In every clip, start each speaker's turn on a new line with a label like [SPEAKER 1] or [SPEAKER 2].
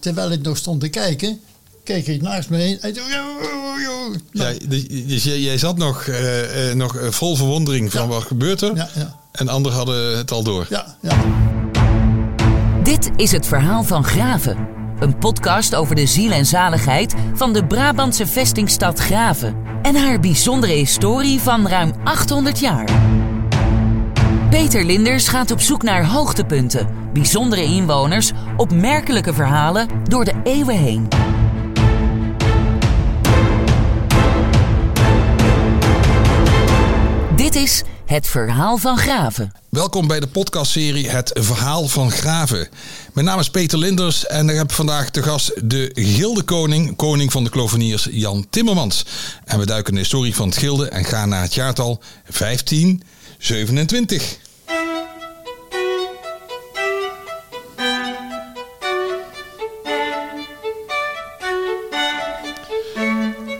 [SPEAKER 1] terwijl ik nog stond te kijken, keek ik naast me heen. En, toen-
[SPEAKER 2] Ja,
[SPEAKER 1] nou,
[SPEAKER 2] dus- dus jij, jij zat nog, eh, eh, nog eh, vol verwondering van
[SPEAKER 1] Ja.
[SPEAKER 2] wat gebeurt er.
[SPEAKER 1] ja, ja,
[SPEAKER 2] En anderen hadden het al door.
[SPEAKER 1] ja, ja.
[SPEAKER 3] Dit is het verhaal van Graven. Een podcast over de ziel en zaligheid van de Brabantse vestingstad Graven. En haar bijzondere historie van ruim 800 jaar. Peter Linders gaat op zoek naar hoogtepunten, bijzondere inwoners, opmerkelijke verhalen door de eeuwen heen. Dit is het verhaal van Graven.
[SPEAKER 2] Welkom bij de podcastserie Het Verhaal van Graven. Mijn naam is Peter Linders en ik heb vandaag te gast de Gildekoning, koning van de kloveniers Jan Timmermans. En we duiken in de historie van het gilde en gaan naar het jaartal 1527.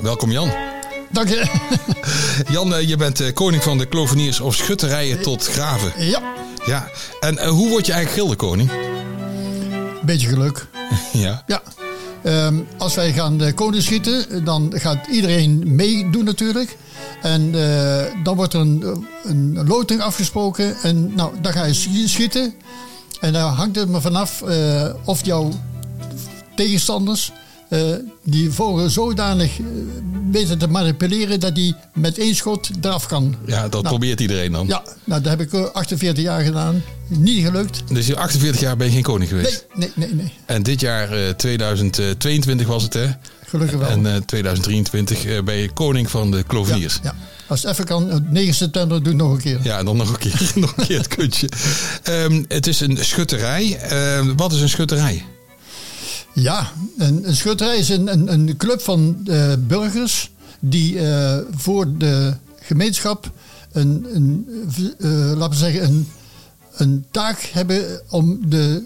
[SPEAKER 2] Welkom Jan.
[SPEAKER 1] Dank je.
[SPEAKER 2] Jan, eh, je bent eh, koning van de kloveniers of schutterijen tot graven.
[SPEAKER 1] Ja,
[SPEAKER 2] Ja, en eh, hoe word je eigenlijk gildekoning?
[SPEAKER 1] beetje geluk.
[SPEAKER 2] Ja.
[SPEAKER 1] Ja. Ehm, als wij gaan de koning schieten, dan gaat iedereen meedoen natuurlijk. En eh, dan wordt er een, een loting afgesproken. En nou, dan ga je schi- schieten. En dan hangt het maar vanaf eh, of jouw tegenstanders... eh, die vogel zodanig eh, weten te manipuleren... dat die met één schot eraf kan.
[SPEAKER 2] Ja, dat
[SPEAKER 1] Nou.
[SPEAKER 2] probeert iedereen dan.
[SPEAKER 1] Ja, nou, dat heb ik eh, 48 jaar gedaan. Niet gelukt.
[SPEAKER 2] Dus je 48 jaar ben je geen koning geweest.
[SPEAKER 1] Nee, nee, nee, nee.
[SPEAKER 2] En dit jaar, eh, 2022 was het hè?
[SPEAKER 1] Gelukkig wel.
[SPEAKER 2] En eh, 2023 eh, ben je koning van de
[SPEAKER 1] ja,
[SPEAKER 2] kloveniers. Ja.
[SPEAKER 1] ja. Als het even kan, op 9 september doe ik nog een keer.
[SPEAKER 2] en dan nog een keer, nog een keer het kuntje. Ehm, het is een schutterij. Ehm, wat is een schutterij?
[SPEAKER 1] Ja, een, een schutterij is een, een, een club van eh, burgers die eh, voor de gemeenschap een, een eh, laten we zeggen, een, een taak hebben om de,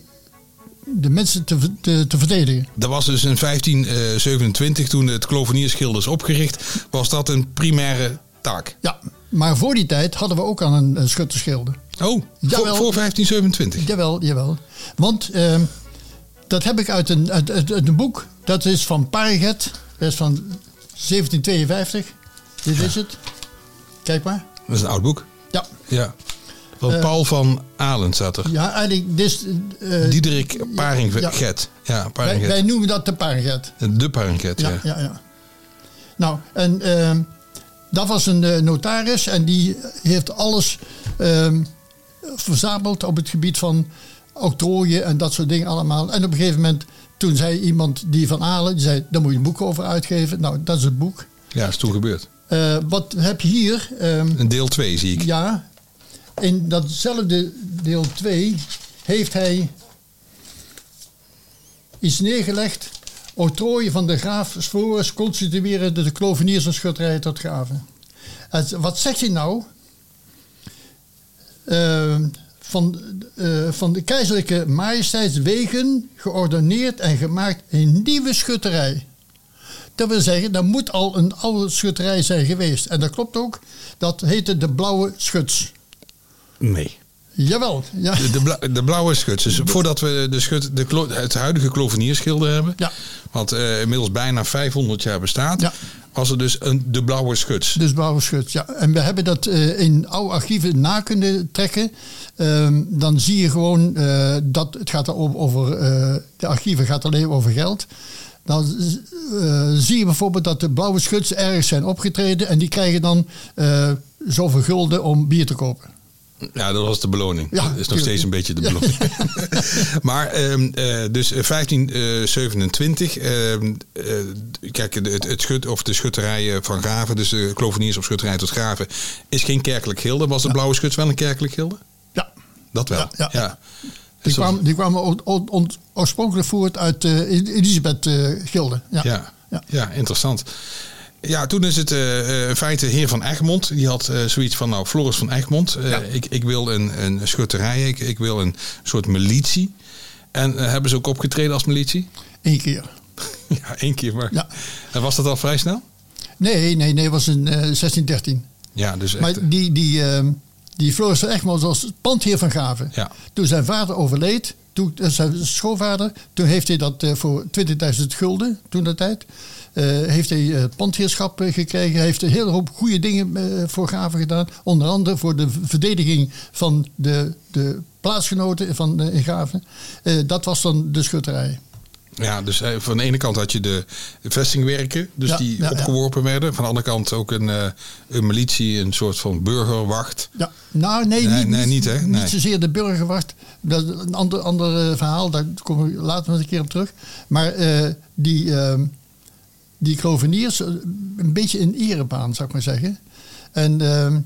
[SPEAKER 1] de mensen te, te, te verdedigen.
[SPEAKER 2] Dat was dus in 1527 toen het kloveniersgilde is opgericht. Was dat een primaire taak?
[SPEAKER 1] Ja, maar voor die tijd hadden we ook al een, een.
[SPEAKER 2] Oh, voor,
[SPEAKER 1] Jawel.
[SPEAKER 2] voor 1527.
[SPEAKER 1] Jawel, jawel. Want ehm, dat heb ik uit een, uit, uit- uit een boek. Dat is van Pariget. Dat is van 1752. Dit is het. Kijk maar.
[SPEAKER 2] Dat is een oud boek.
[SPEAKER 1] Ja,
[SPEAKER 2] Ja. Van
[SPEAKER 1] Eh,
[SPEAKER 2] Paul van Alen staat er.
[SPEAKER 1] ja eigenlijk. Eh,
[SPEAKER 2] Diederik Paringget. Ja,
[SPEAKER 1] wij,
[SPEAKER 2] Paringget.
[SPEAKER 1] wij noemen dat de Pariget.
[SPEAKER 2] De Paringget, ja.
[SPEAKER 1] Ja, ja, ja. Nou, en ehm, dat was een eh, notaris. En die heeft alles ehm, verzameld op het gebied van octrooien en dat soort dingen allemaal. En op een gegeven moment, toen zei iemand die van Alen, die zei, daar moet je een boek over uitgeven. Nou, dat is het boek.
[SPEAKER 2] Ja, is toen gebeurd.
[SPEAKER 1] Eh, wat heb je hier? Ehm,
[SPEAKER 2] Een deel 2 zie ik.
[SPEAKER 1] ja, in datzelfde deel 2 heeft hij iets neergelegd. Octrooien van de graaf Floris constitueren de kloveniers en schutterijen tot graven. En wat zegt hij nou? Eh, van, eh, van de keizerlijke majesteitswegen geordoneerd en gemaakt een nieuwe schutterij. Dat wil zeggen, dat moet al een oude schutterij zijn geweest. En dat klopt ook. Dat heette de Blauwe Schuts.
[SPEAKER 2] Nee.
[SPEAKER 1] Jawel, ja.
[SPEAKER 2] De, de, bla- de blauwe schuts. Dus voordat we de schut, de, het huidige kloveniersschilder hebben.
[SPEAKER 1] Ja.
[SPEAKER 2] Wat eh, inmiddels bijna 500 jaar bestaat.
[SPEAKER 1] Ja.
[SPEAKER 2] Was er dus een, de blauwe schuts.
[SPEAKER 1] Dus Blauwe Schuts, ja. En we hebben dat eh, in oude archieven na kunnen trekken. Ehm, dan zie je gewoon eh, dat het gaat over, over eh, de archieven gaat alleen over geld. Dan zie je bijvoorbeeld dat de Blauwe Schuts ergens zijn opgetreden. En die krijgen dan zoveel gulden om bier te kopen.
[SPEAKER 2] Ja, dat was de beloning.
[SPEAKER 1] Ja,
[SPEAKER 2] dat is nog
[SPEAKER 1] tuurlijk.
[SPEAKER 2] steeds een beetje de beloning. maar ehm, eh, dus eh, 1527. ehm, eh, kijk, het, het schut, of de schutterijen van Graven, dus de kloveniers of schutterij tot Graven, is geen kerkelijk gilde. Was de blauwe schuts wel een kerkelijk gilde?
[SPEAKER 1] Ja,
[SPEAKER 2] Dat wel.
[SPEAKER 1] Ja,
[SPEAKER 2] Ja,
[SPEAKER 1] ja.
[SPEAKER 2] Dus
[SPEAKER 1] die, kwamen, die kwamen oorspronkelijk voort uit eh Elisabeth eh Gilde. Ja.
[SPEAKER 2] ja. interessant. Ja, toen is het eh, in feite heer van Egmond. Die had eh, zoiets van, nou, Floris van Egmond.
[SPEAKER 1] Ja.
[SPEAKER 2] ik, ik wil een, een schutterij, ik, ik wil een soort militie. En hebben ze ook opgetreden als militie?
[SPEAKER 1] Eén keer.
[SPEAKER 2] ja, één keer maar.
[SPEAKER 1] Ja.
[SPEAKER 2] En was dat al vrij snel?
[SPEAKER 1] Nee, nee, nee, het was in eh 1613.
[SPEAKER 2] Ja, dus echt...
[SPEAKER 1] Maar die, die, ehm, die Floris van Egmond was pandheer van Graven.
[SPEAKER 2] Ja.
[SPEAKER 1] Toen zijn vader overleed, toen, zijn schoonvader, toen heeft hij dat voor 20.000 gulden, toen de tijd. Eh, heeft hij uh, pandheerschap eh, gekregen. Hij heeft een hele hoop goede dingen eh, voor Graven gedaan. Onder andere voor de verdediging van de, de plaatsgenoten van Graven. Eh, dat was dan de schutterij.
[SPEAKER 2] Ja, dus eh, van de ene kant had je de vestingwerken, dus
[SPEAKER 1] Ja,
[SPEAKER 2] die
[SPEAKER 1] ja, ja.
[SPEAKER 2] opgeworpen werden. Van de andere kant ook een, eh, een militie, een soort van burgerwacht.
[SPEAKER 1] Ja, nou nee,
[SPEAKER 2] Nee,
[SPEAKER 1] niet,
[SPEAKER 2] nee, niet, hè? Nee.
[SPEAKER 1] niet zozeer de burgerwacht. Dat is een ander, ander eh, verhaal, daar komen we later nog een keer op terug. Maar eh, die, ehm, die kroveniers, eh, een beetje een erebaan zou ik maar zeggen. En ehm,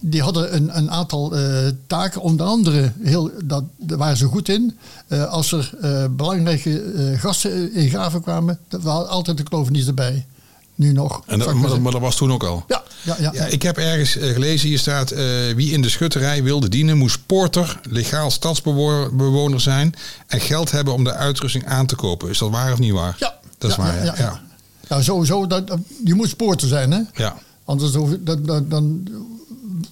[SPEAKER 1] die hadden een, een aantal eh, taken, onder andere, heel, dat, daar waren ze goed in. Eh, als er belangrijke gasten in graven kwamen, dat waren altijd de kroveniers erbij. Nu nog.
[SPEAKER 2] En dat,
[SPEAKER 1] maar
[SPEAKER 2] maar, dat was toen ook al.
[SPEAKER 1] ja, ja, ja,
[SPEAKER 2] Ja, ik heb ergens gelezen, hier staat... wie in de schutterij wilde dienen, moest porter, legaal stadsbewoner zijn... en geld hebben om de uitrusting aan te kopen. Is dat waar of niet waar?
[SPEAKER 1] Ja,
[SPEAKER 2] Dat is waar,
[SPEAKER 1] ja,
[SPEAKER 2] Ja,
[SPEAKER 1] sowieso. Dat, dat- je moet sporter zijn, hè?
[SPEAKER 2] Ja,
[SPEAKER 1] Anders hoef je- dan,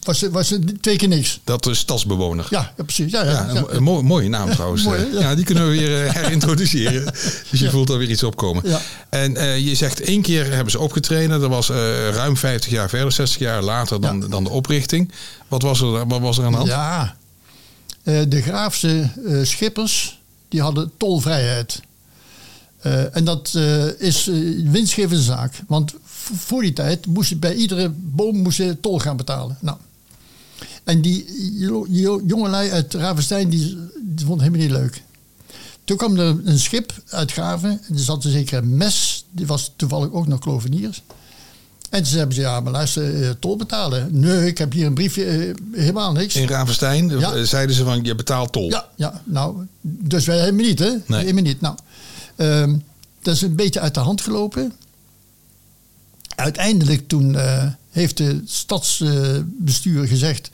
[SPEAKER 1] was, het, was het twee keer niks.
[SPEAKER 2] dat is stadsbewoner.
[SPEAKER 1] Ja, ja precies. Ja, ja,
[SPEAKER 2] een, een mooie, mooie naam trouwens.
[SPEAKER 1] mooi,
[SPEAKER 2] eh. ja. die kunnen we weer eh, herintroduceren. Dus je voelt er weer iets opkomen.
[SPEAKER 1] Ja.
[SPEAKER 2] En eh, je zegt één keer hebben ze opgetreden. Dat was ruim 50 jaar verder, 60 jaar later dan, dan de oprichting. Wat was er, wat was er aan de hand?
[SPEAKER 1] Ja. De Graafse schippers die hadden tolvrijheid. Eh, en dat eh, is eh winstgevende zaak. Want voor die tijd moest je bij iedere boom moest je tol gaan betalen. Nou. En die jo- jo- jongelui uit Ravenstein die, die vonden het helemaal niet leuk. Toen kwam er een schip uit Graven. En er zat er zeker een mes. Die was toevallig ook nog kloveniers. En toen hebben ze, ja, maar luister, tol betalen. Nee, ik heb hier een briefje, helemaal niks.
[SPEAKER 2] In Ravenstein
[SPEAKER 1] Ja.
[SPEAKER 2] zeiden ze van je betaalt tol.
[SPEAKER 1] Ja, ja, nou, dus wij helemaal niet, hè?
[SPEAKER 2] Nee.
[SPEAKER 1] Helemaal niet. Nou, ehm, dat is een beetje uit de hand gelopen. Uiteindelijk toen eh, heeft de stadsbestuur gezegd...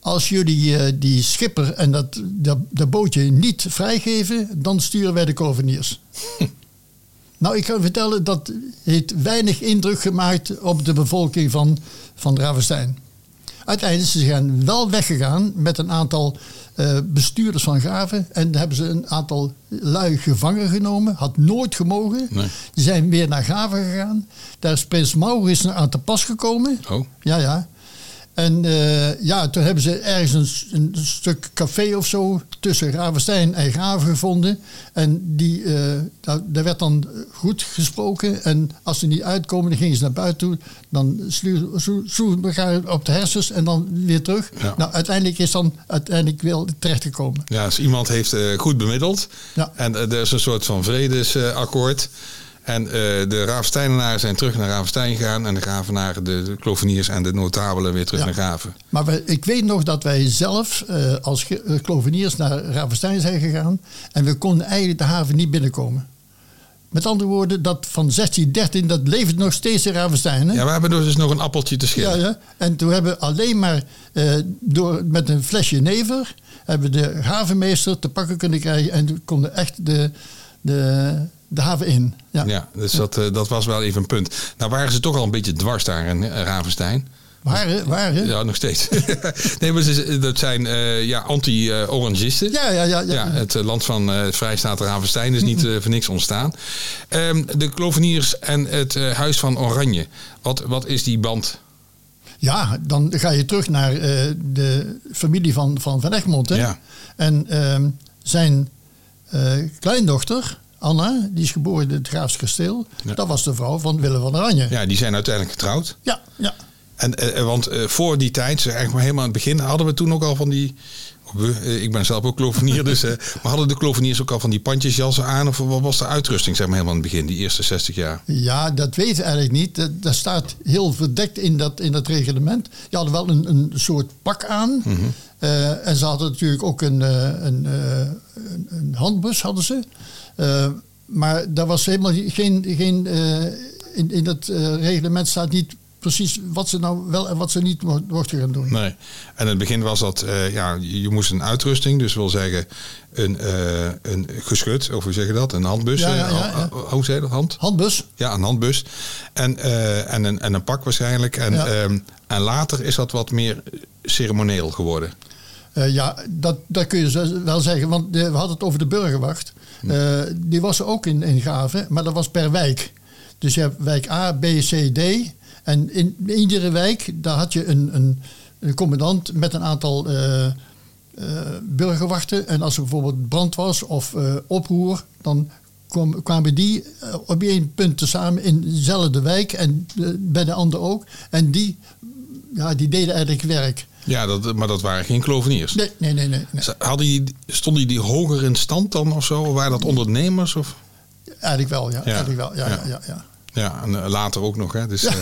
[SPEAKER 1] als jullie eh, die schipper en dat, dat, dat bootje niet vrijgeven... dan sturen wij de koveniers. nou, ik kan vertellen, dat heeft weinig indruk gemaakt... op de bevolking van, van Ravenstein. Uiteindelijk ze zijn wel weggegaan met een aantal eh, bestuurders van Graven. En daar hebben ze een aantal lui gevangen genomen. Had nooit gemogen.
[SPEAKER 2] Nee.
[SPEAKER 1] Die zijn weer naar Graven gegaan. Daar is prins Maurits aan te pas gekomen.
[SPEAKER 2] Oh,
[SPEAKER 1] Ja, ja. En eh, ja, toen hebben ze ergens een, stuk café of zo tussen Gravenstein en Graven gevonden. En die, eh, daar, daar werd dan goed gesproken. En als ze niet uitkomen, dan gingen ze naar buiten toe. Dan sloegen elkaar op de hersens en dan weer terug.
[SPEAKER 2] Ja.
[SPEAKER 1] Nou, uiteindelijk is dan uiteindelijk wel terechtgekomen.
[SPEAKER 2] ja, dus iemand heeft eh, goed bemiddeld.
[SPEAKER 1] Ja.
[SPEAKER 2] En er is een soort van vredesakkoord. En eh, de Ravensteinenaren zijn terug naar Ravenstein gegaan. En de Gravenaren, de, de Kloveniers en de notabelen weer terug
[SPEAKER 1] Ja.
[SPEAKER 2] naar Graven.
[SPEAKER 1] Maar ik weet nog dat wij zelf eh, als eh, kloveniers naar Ravenstein zijn gegaan. En we konden eigenlijk de haven niet binnenkomen. Met andere woorden, dat van 1613, dat leeft nog steeds in Ravenstein. Hè?
[SPEAKER 2] Ja, we hebben dus nog een appeltje te
[SPEAKER 1] ja,
[SPEAKER 2] schillen.
[SPEAKER 1] ja. En toen hebben we alleen maar eh, door, met een flesje never... hebben we de havenmeester te pakken kunnen krijgen. En toen konden echt de, de, de haven in. Ja.
[SPEAKER 2] Ja, dus dat, eh, dat was wel even een punt. Nou waren ze toch al een beetje dwars daar in eh, Ravenstein.
[SPEAKER 1] Waren, waren.
[SPEAKER 2] Ja, nog steeds. nee, maar ze, dat zijn eh, ja, anti-orangisten.
[SPEAKER 1] Ja, ja, ja. ja.
[SPEAKER 2] Ja, het land van Vrijstaat Ravenstein is niet eh, voor niks ontstaan. Ehm, de Kloveniers en het Huis van Oranje. Wat, wat is die band?
[SPEAKER 1] Ja, dan ga je terug naar de familie van Van, van Egmond. Hè?
[SPEAKER 2] Ja.
[SPEAKER 1] En ehm, zijn kleindochter, Anna, die is geboren in het Graafs Kasteel.
[SPEAKER 2] Ja.
[SPEAKER 1] Dat was de vrouw van Willem van Oranje. Ja,
[SPEAKER 2] Ja, die zijn uiteindelijk getrouwd.
[SPEAKER 1] ja. ja.
[SPEAKER 2] En, eh, eh, want eh, voor die tijd, zeg eigenlijk maar helemaal aan het begin, hadden we toen ook al van die. We, eh, ik ben zelf ook klovenier, dus. eh, maar hadden de kloveniers ook al van die pandjesjassen aan? Of wat was de uitrusting, zeg maar helemaal aan het begin, die eerste 60 jaar?
[SPEAKER 1] Ja, dat weten we eigenlijk niet. Dat, dat staat heel verdekt in dat, in dat reglement. Die hadden wel een, een soort pak aan.
[SPEAKER 2] Mhm.
[SPEAKER 1] Eh, en ze hadden natuurlijk ook een, een, een, een handbus, hadden ze. Maar daar was helemaal geen... geen in, in dat reglement staat niet precies wat ze nou wel en wat ze niet mo- mochten gaan doen.
[SPEAKER 2] Nee. En in het begin was dat, eh, ja, je moest een uitrusting, dus wil zeggen een, eh, een geschut, of hoe zeg je dat? Een handbus.
[SPEAKER 1] Ja, ja,
[SPEAKER 2] eh,
[SPEAKER 1] ja, ja.
[SPEAKER 2] oh, Hoe je dat? Hand?
[SPEAKER 1] Handbus?
[SPEAKER 2] Ja, een handbus. En, en, een, en een pak waarschijnlijk. En, ehm, en later is dat wat meer ceremonieel geworden.
[SPEAKER 1] Ja, dat, dat kun je wel zeggen. Want we hadden het over de burgerwacht. Eh, die was er ook in, in Graven, maar dat was per wijk. Dus je hebt wijk A, B, C, D. En in iedere wijk, daar had je een, een, een commandant met een aantal eh, eh, burgerwachten. En als er bijvoorbeeld brand was of eh, oproer, dan kwam- kwamen die op één punt samen in dezelfde wijk en bij de ander ook. En die, ja, die deden eigenlijk werk.
[SPEAKER 2] Ja, dat, maar dat waren geen kloveniers.
[SPEAKER 1] Nee, nee, nee. nee, nee.
[SPEAKER 2] Hadden die, stonden die hoger in stand dan of zo? Waren dat ondernemers? Of?
[SPEAKER 1] Eigenlijk wel, ja.
[SPEAKER 2] Ja.
[SPEAKER 1] Eigenlijk wel, ja,
[SPEAKER 2] Ja.
[SPEAKER 1] ja. Ja, ja,
[SPEAKER 2] en eh, later ook nog. Hè. Dus, eh,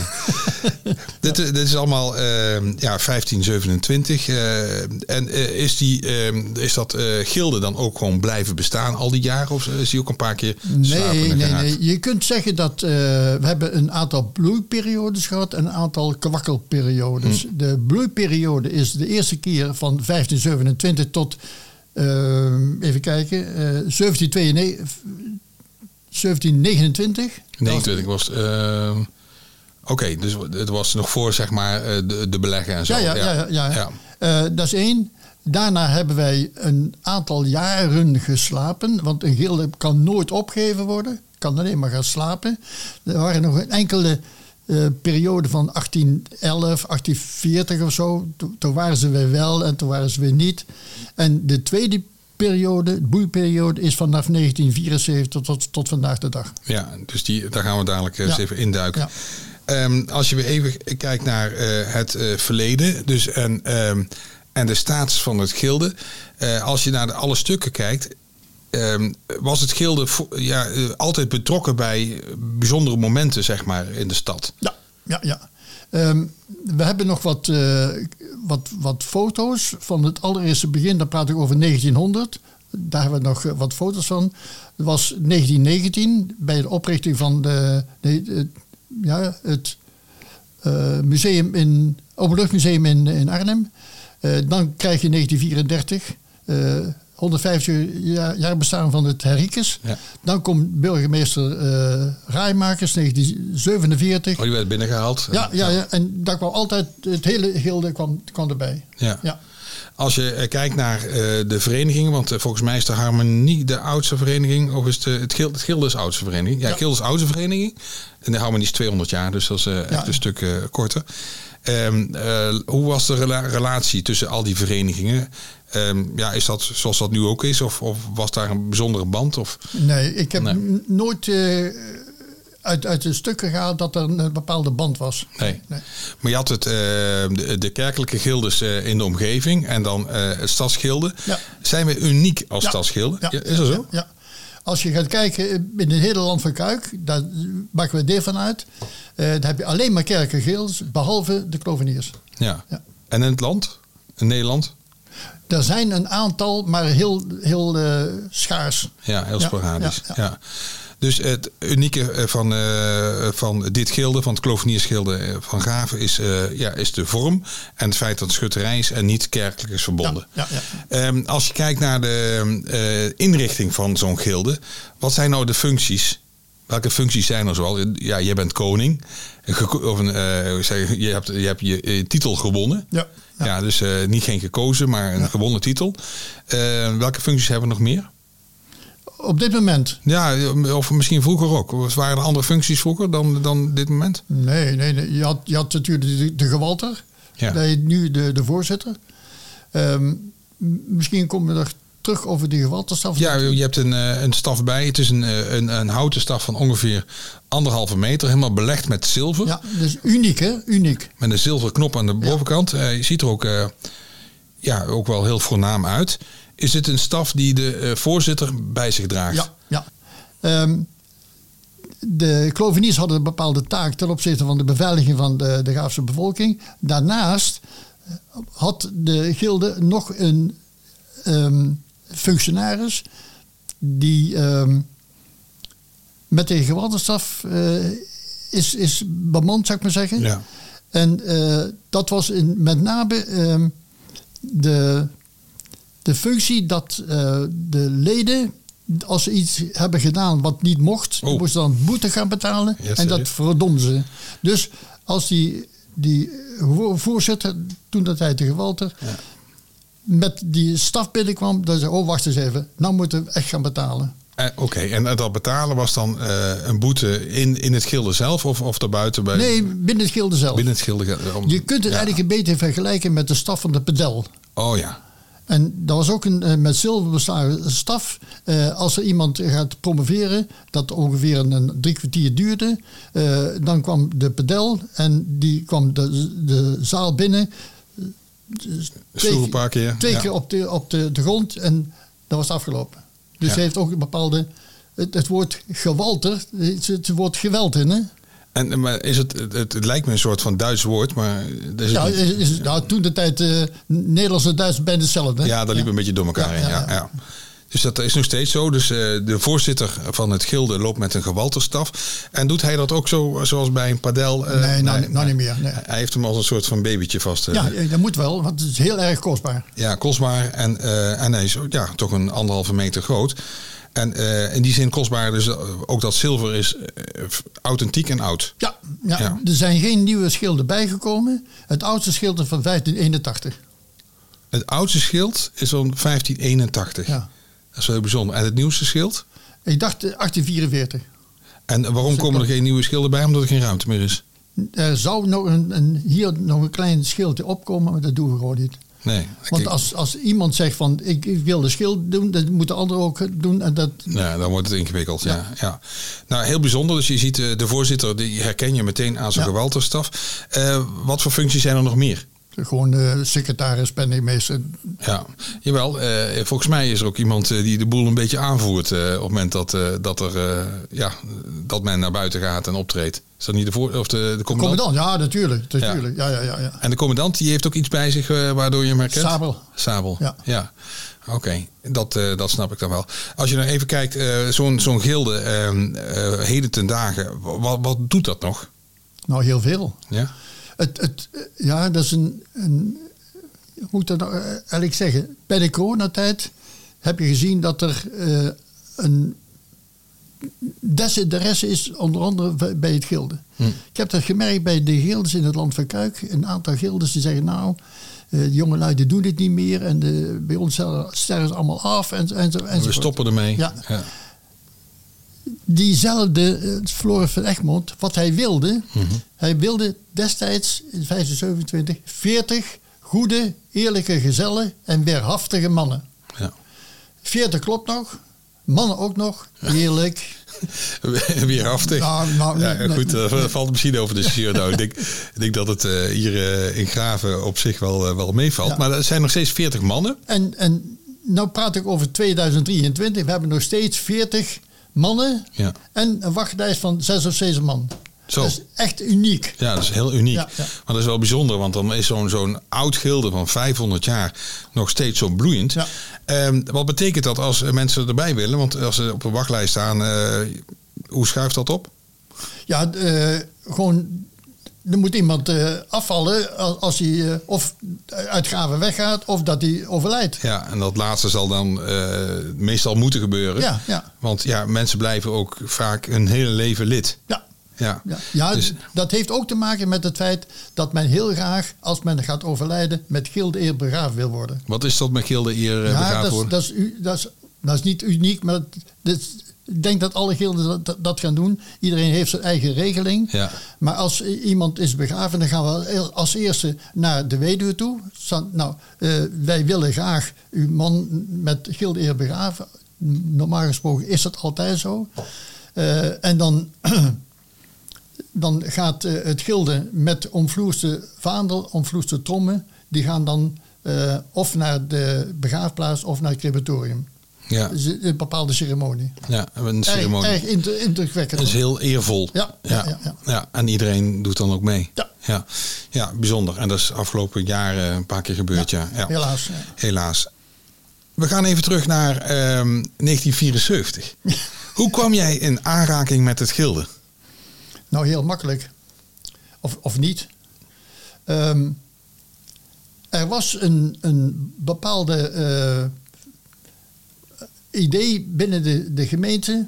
[SPEAKER 2] dit, dit is allemaal eh, ja, 1527. eh, en eh, is, die, eh, is dat eh, gilde dan ook gewoon blijven bestaan al die jaren? Of is die ook een paar keer
[SPEAKER 1] Nee, nee, nee. Je kunt zeggen dat eh, we hebben een aantal bloeiperiodes gehad en een aantal kwakkelperiodes.
[SPEAKER 2] Hm.
[SPEAKER 1] De bloeiperiode is de eerste keer van 1527 tot, eh, even kijken, eh 1792, 1729.
[SPEAKER 2] 29 was... eh, Oké, dus het was nog voor zeg maar eh, de, de beleggen en zo.
[SPEAKER 1] Ja, ja, ja. ja, ja.
[SPEAKER 2] Ja.
[SPEAKER 1] Eh, dat is één. Daarna hebben wij een aantal jaren geslapen. Want een gilde kan nooit opgegeven worden. Kan alleen maar gaan slapen. Er waren nog een enkele eh periode van 1811, 1840 of zo. Toen, toen waren ze weer wel en toen waren ze weer niet. En de tweede periode, de boeiperiode, is vanaf 1974 tot, tot vandaag de dag.
[SPEAKER 2] Ja, dus die, daar gaan we dadelijk eh,
[SPEAKER 1] Ja.
[SPEAKER 2] eens even induiken.
[SPEAKER 1] Ja.
[SPEAKER 2] Ehm, als je weer even kijkt naar eh, het eh, verleden dus en, ehm, en de status van het gilde. als je naar de alle stukken kijkt, ehm, was het gilde ja, altijd betrokken bij bijzondere momenten zeg maar, in de stad.
[SPEAKER 1] Ja, ja, ja. We hebben nog wat, wat, wat foto's van het allereerste begin. Dan praat ik over 1900. Daar hebben we nog eh, wat foto's van. Dat was 1919 bij de oprichting van de, ja, het eh, museum in, Openluchtmuseum in, in Arnhem. Eh, dan krijg je 1934. eh 150 jaar, jaar bestaan van het Henricus.
[SPEAKER 2] Ja.
[SPEAKER 1] Dan komt burgemeester eh Rijmakers, 1947.
[SPEAKER 2] Oh, die werd binnengehaald.
[SPEAKER 1] Ja, ja, ja, en daar kwam altijd, het hele gilde kwam, kwam erbij.
[SPEAKER 2] Ja.
[SPEAKER 1] Ja.
[SPEAKER 2] Als je eh, kijkt naar eh, de verenigingen, want volgens mij is de Harmonie de oudste vereniging, of is de, het, Gilde, het Gilde is oudste vereniging? Ja,
[SPEAKER 1] Ja.
[SPEAKER 2] Gilde is oudste vereniging. En de Harmonie is 200 jaar, dus dat is echt een stuk korter. Ehm, eh, hoe was de rela- relatie tussen al die verenigingen? Ehm, ja, is dat zoals dat nu ook is? Of, of was daar een bijzondere band? Of,
[SPEAKER 1] Nee, ik heb
[SPEAKER 2] Nee.
[SPEAKER 1] nooit eh, uit, uit de stukken gehaald dat er een bepaalde band was.
[SPEAKER 2] Nee. Maar je had het, eh, de, de kerkelijke gildes eh, in de omgeving en dan het stadsgilde.
[SPEAKER 1] Ja.
[SPEAKER 2] Zijn we uniek als
[SPEAKER 1] Ja.
[SPEAKER 2] stadsgilde?
[SPEAKER 1] Ja,
[SPEAKER 2] Ja, is dat zo?
[SPEAKER 1] Ja. Als je gaat kijken in het hele land van Kuik, daar maken we deel van uit. Daar heb je alleen maar kerken gildes, behalve de kloveniers.
[SPEAKER 2] Ja.
[SPEAKER 1] Ja.
[SPEAKER 2] En in het land? In Nederland?
[SPEAKER 1] Er zijn een aantal, maar heel, heel eh, schaars.
[SPEAKER 2] Ja, heel sporadisch. Ja,
[SPEAKER 1] ja, ja.
[SPEAKER 2] Dus het unieke eh, van, eh, van dit gilde, van het kloveniersgilde van Graven, is, ja, is de vorm en het feit dat het schutterij is en niet kerkelijk is verbonden.
[SPEAKER 1] Ja, ja,
[SPEAKER 2] Ehm, als je kijkt naar de inrichting van zo'n gilde, wat zijn nou de functies? Welke functies zijn er zoal? Ja, je bent koning. Of een, zeg je, hebt, je hebt je titel gewonnen.
[SPEAKER 1] Ja,
[SPEAKER 2] Ja,
[SPEAKER 1] ja.
[SPEAKER 2] dus eh, niet geen gekozen, maar een gewonnen titel. Eh, welke functies hebben we nog meer?
[SPEAKER 1] Op dit moment.
[SPEAKER 2] Ja, of misschien vroeger ook. Waren er andere functies vroeger dan, dan dit moment?
[SPEAKER 1] Nee, nee, nee. Je, had, je had natuurlijk de, de gewalter.
[SPEAKER 2] Ja.
[SPEAKER 1] Nu de, de voorzitter. Ehm, m- misschien komen er terug over die gewalterstaf.
[SPEAKER 2] Ja, je hebt een, eh, een staf bij. Het is een, eh, een, een houten staf van ongeveer anderhalve meter. Helemaal belegd met zilver.
[SPEAKER 1] Ja, dus uniek hè, uniek.
[SPEAKER 2] Met een zilveren knop aan de bovenkant. Eh, je ziet er ook, ja, ook wel heel voornaam uit. Is dit een staf die de voorzitter bij zich draagt?
[SPEAKER 1] Ja, ja. Ehm, de kloveniers hadden een bepaalde taak ten opzichte van de beveiliging van de, de Graafse bevolking. Daarnaast had de gilde nog een ehm, functionaris die ehm, met de gewaltenstaf eh, is, is bemand, zou ik maar zeggen.
[SPEAKER 2] Ja.
[SPEAKER 1] En eh, dat was in, met name ehm, de, de functie dat eh, de leden, als ze iets hebben gedaan wat niet mocht,
[SPEAKER 2] Oh.
[SPEAKER 1] moesten dan boete gaan betalen.
[SPEAKER 2] Ja,
[SPEAKER 1] en dat verdomden ze. Dus als die, die vo- voorzitter, toen dat hij tegen Walter, met die staf binnenkwam, dan zei oh wacht eens even, nou moeten we echt gaan betalen.
[SPEAKER 2] Eh, Oké, en dat betalen was dan eh, een boete in, in het gilde zelf of, of daarbuiten? Bij,
[SPEAKER 1] Nee, binnen het gilde zelf.
[SPEAKER 2] Binnen het gilde. om-
[SPEAKER 1] Je kunt het
[SPEAKER 2] ja.
[SPEAKER 1] eigenlijk een beetje vergelijken met de staf van de pedel.
[SPEAKER 2] Oh ja.
[SPEAKER 1] En dat was ook een eh, met zilver beslagen staf. Als er iemand gaat promoveren, dat ongeveer een, drie kwartier duurde, dan kwam de pedel en die kwam de, de zaal binnen.
[SPEAKER 2] Sloeg een paar keer.
[SPEAKER 1] Twee
[SPEAKER 2] ja.
[SPEAKER 1] keer op, de, op de, de grond en dat was afgelopen. Dus
[SPEAKER 2] Ja.
[SPEAKER 1] heeft ook een bepaalde. Het, het woord gewalter, het, het woord geweld in. Hè?
[SPEAKER 2] En, maar is het, het, het lijkt me een soort van Duits woord, maar is
[SPEAKER 1] Ja, is, is- nou, toen de tijd eh Nederlands en Duits bijna hetzelfde. hè?
[SPEAKER 2] Ja, dat liep een beetje door elkaar
[SPEAKER 1] Ja, ja.
[SPEAKER 2] ja. Dus dat is nog steeds zo. Dus eh, de voorzitter van het gilde loopt met een gewalterstaf. En doet hij dat ook zo zoals bij een padel? eh,
[SPEAKER 1] Nee, nou, nou niet meer. Nee.
[SPEAKER 2] Hij heeft hem als een soort van babytje vast. eh.
[SPEAKER 1] Ja, dat moet wel, want het is heel erg kostbaar.
[SPEAKER 2] Ja, kostbaar. En, en hij is ja, toch een anderhalve meter groot. En in die zin kostbaar. Dus ook dat zilver is authentiek en oud.
[SPEAKER 1] Ja, ja,
[SPEAKER 2] Ja.
[SPEAKER 1] er zijn geen nieuwe schilden bijgekomen. Het oudste schild is van 1581.
[SPEAKER 2] Het oudste schild is van 1581.
[SPEAKER 1] Ja.
[SPEAKER 2] Dat is wel heel bijzonder. En het nieuwste schild?
[SPEAKER 1] Ik dacht eh, 1844.
[SPEAKER 2] En waarom komen er geen nieuwe schilden bij? Omdat er geen ruimte meer is.
[SPEAKER 1] Er zou nog een, een, hier nog een klein schildje opkomen, maar dat doen we gewoon niet.
[SPEAKER 2] Nee.
[SPEAKER 1] Want als, als iemand zegt van ik, ik wil de schild doen, dat moeten anderen ook doen. En dat,
[SPEAKER 2] Nou, dan wordt het ingewikkeld. Ja.
[SPEAKER 1] Ja.
[SPEAKER 2] Ja, Nou, heel bijzonder. Dus je ziet eh, de voorzitter, die herken je meteen aan zijn
[SPEAKER 1] Ja.
[SPEAKER 2] gewalterstaf. Eh, wat voor functies zijn er nog meer?
[SPEAKER 1] Gewoon secretaris, penningmeester.
[SPEAKER 2] Ja, jawel. eh, volgens mij is er ook iemand eh, die de boel een beetje aanvoert. eh, op het moment dat, dat, er, ja, dat men naar buiten gaat en optreedt. Is dat niet de, voor, of de, de commandant?
[SPEAKER 1] Commandant, ja, natuurlijk. natuurlijk. Ja. Ja, ja, ja,
[SPEAKER 2] En de commandant die heeft ook iets bij zich waardoor je hem herkent?
[SPEAKER 1] Sabel.
[SPEAKER 2] Sabel,
[SPEAKER 1] Ja.
[SPEAKER 2] ja. Oké, dat, dat snap ik dan wel. Als je nou even kijkt, zo'n zo'n gilde, eh, heden ten dagen, wat, wat doet dat nog?
[SPEAKER 1] Nou, heel veel.
[SPEAKER 2] Ja?
[SPEAKER 1] Het, het, ja, dat is een, een hoe moet ik dat nou eh, eigenlijk zeggen? Bij de coronatijd heb je gezien dat er eh, een desinteresse is, onder andere bij- het gilde.
[SPEAKER 2] Hm.
[SPEAKER 1] Ik heb dat gemerkt bij de gildes in het land van Kuik. Een aantal gildes die zeggen, nou, eh, de jonge lui die doen dit niet meer. En de, bij ons sterren ze allemaal af. En, en, zo,
[SPEAKER 2] We stoppen ermee.
[SPEAKER 1] Ja.
[SPEAKER 2] ja.
[SPEAKER 1] Diezelfde eh, Floris van Egmond, wat hij wilde,
[SPEAKER 2] Mhm.
[SPEAKER 1] hij wilde destijds in 1527 40 goede, eerlijke gezellen en weerhaftige mannen.
[SPEAKER 2] ja.
[SPEAKER 1] 40 klopt nog, mannen ook nog, eerlijk.
[SPEAKER 2] Weerhaftig.
[SPEAKER 1] Nou, nou,
[SPEAKER 2] ja,
[SPEAKER 1] nee,
[SPEAKER 2] goed,
[SPEAKER 1] nee.
[SPEAKER 2] dat valt misschien over de discussiëren. nou, ik, denk, ik denk dat het eh, hier eh, in Graven op zich wel, eh, wel meevalt.
[SPEAKER 1] Ja.
[SPEAKER 2] Maar er zijn nog steeds 40 mannen.
[SPEAKER 1] En, en nou praat ik over 2023, we hebben nog steeds 40 mannen
[SPEAKER 2] Ja.
[SPEAKER 1] en een wachtlijst van 6 of 7 man.
[SPEAKER 2] Zo.
[SPEAKER 1] Dat is echt uniek.
[SPEAKER 2] Ja, dat is heel uniek.
[SPEAKER 1] Ja, ja.
[SPEAKER 2] Maar dat is wel bijzonder, want dan is zo'n zo'n oud gilde van 500 jaar nog steeds zo bloeiend.
[SPEAKER 1] Ja.
[SPEAKER 2] Ehm, wat betekent dat als mensen erbij willen? Want als ze op een wachtlijst staan, eh, hoe schuift dat op?
[SPEAKER 1] Ja, eh, gewoon. Er moet iemand eh, afvallen als, hij eh, of uit Graven weggaat of dat hij overlijdt.
[SPEAKER 2] Ja, en dat laatste zal dan eh, meestal moeten gebeuren.
[SPEAKER 1] Ja, ja.
[SPEAKER 2] Want ja, mensen blijven ook vaak hun hele leven lid.
[SPEAKER 1] Ja,
[SPEAKER 2] Ja,
[SPEAKER 1] ja. ja
[SPEAKER 2] Dus-
[SPEAKER 1] dat heeft ook te maken met het feit dat men heel graag, als men gaat overlijden, met gilde eer begraven wil worden.
[SPEAKER 2] Wat is dat met gilde eer
[SPEAKER 1] ja,
[SPEAKER 2] begraven
[SPEAKER 1] dat is,
[SPEAKER 2] worden?
[SPEAKER 1] dat, is, dat, is, dat is niet uniek, maar dat is- ik denk dat alle gilden dat- gaan doen. Iedereen heeft zijn eigen regeling.
[SPEAKER 2] Ja.
[SPEAKER 1] Maar als iemand is begraven, dan gaan we als eerste naar de weduwe toe. Nou, eh, wij willen graag uw man met gilde eer begraven. Normaal gesproken is dat altijd zo. Eh, en dan, dan gaat eh, het gilde met omvloerste vaandel, omvloerste trommen. Die gaan dan of naar de begraafplaats of naar het crematorium.
[SPEAKER 2] Ja,
[SPEAKER 1] een bepaalde ceremonie.
[SPEAKER 2] ja, een ceremonie.
[SPEAKER 1] erg inter- indrukwekkend.
[SPEAKER 2] Dat is heel eervol.
[SPEAKER 1] Ja, ja, ja, ja.
[SPEAKER 2] en iedereen doet dan ook mee.
[SPEAKER 1] Ja.
[SPEAKER 2] Ja, ja bijzonder. En dat is afgelopen jaren een paar keer gebeurd, ja. ja.
[SPEAKER 1] Helaas.
[SPEAKER 2] Helaas. We gaan even terug naar ehm, 1974. Hoe kwam jij in aanraking met het gilde?
[SPEAKER 1] Nou, heel makkelijk. Of, of niet. Ehm, er was een, een bepaalde eh, idee binnen de, de gemeente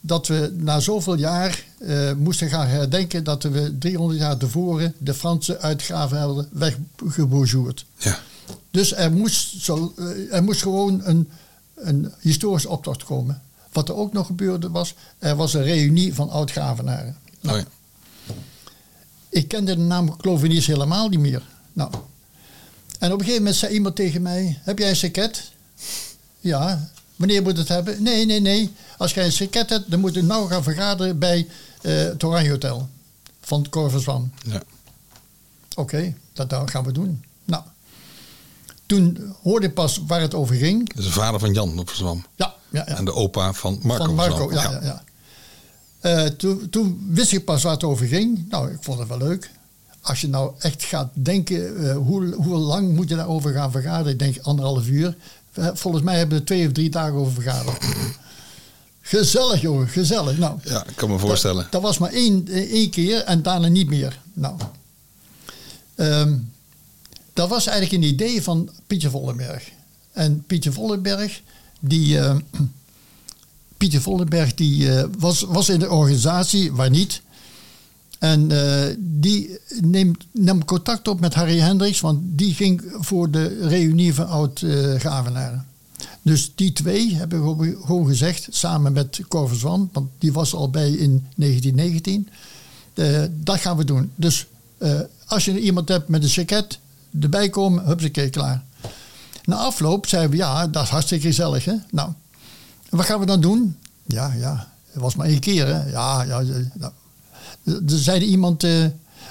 [SPEAKER 1] dat we na zoveel jaar eh, moesten gaan herdenken dat we 300 jaar tevoren de Franse uitgaven hadden.
[SPEAKER 2] Ja,
[SPEAKER 1] Dus er moest, zo, eh, er moest gewoon een, een historische optocht komen. Wat er ook nog gebeurde was, er was een reunie van oud-gravenaren. Nou,
[SPEAKER 2] Oh ja.
[SPEAKER 1] ik kende de naam Cloveniers helemaal niet meer. Nou. En op een gegeven moment zei iemand tegen mij: Heb jij een seket? Ja. Wanneer moet het hebben? Nee, nee, nee. Als jij een seket hebt, dan moet je nou gaan vergaderen bij eh het Oranje Hotel van het Corverswam.
[SPEAKER 2] Ja.
[SPEAKER 1] Oké, dat, dat gaan we doen. Nou. Toen hoorde ik pas waar het over ging.
[SPEAKER 2] Dat is de vader van Jan op Verzwam.
[SPEAKER 1] Ja, ja, ja.
[SPEAKER 2] En de opa van Marco
[SPEAKER 1] van Marco,
[SPEAKER 2] Verzwam.
[SPEAKER 1] ja, ja. ja. Eh, toen, toen wist ik pas waar het over ging. Nou, ik vond het wel leuk. Als je nou echt gaat denken, eh, hoe, hoe lang moet je daarover gaan vergaderen? Ik denk anderhalf uur. Volgens mij hebben we er twee of drie dagen over vergaderd. gezellig, jongen, gezellig. Nou,
[SPEAKER 2] Ja, ik kan me voorstellen.
[SPEAKER 1] dat, dat was maar één, eh, één keer en daarna niet meer. Nou, Ehm, dat was eigenlijk een idee van Pietje Vollenberg. En Pietje Vollenberg, die, eh, Pietje Vollenberg die, eh, was, was in de organisatie, waar niet. En eh, die neemt, nam contact op met Harry Hendricks, want die ging voor de reunie van oud-Gravenaren. dus die twee hebben gewoon- gezegd, samen met Cor Verzwan, want die was al bij in 1919, eh, dat gaan we doen. Dus eh, als je iemand hebt met een jacket, erbij komen, hupsakee, klaar. Na afloop zeiden we, ja, dat is hartstikke gezellig, hè. Nou, wat gaan we dan doen? Ja, ja, het was maar één keer, hè. Ja, ja, ja, nou. Er zeide iemand, eh,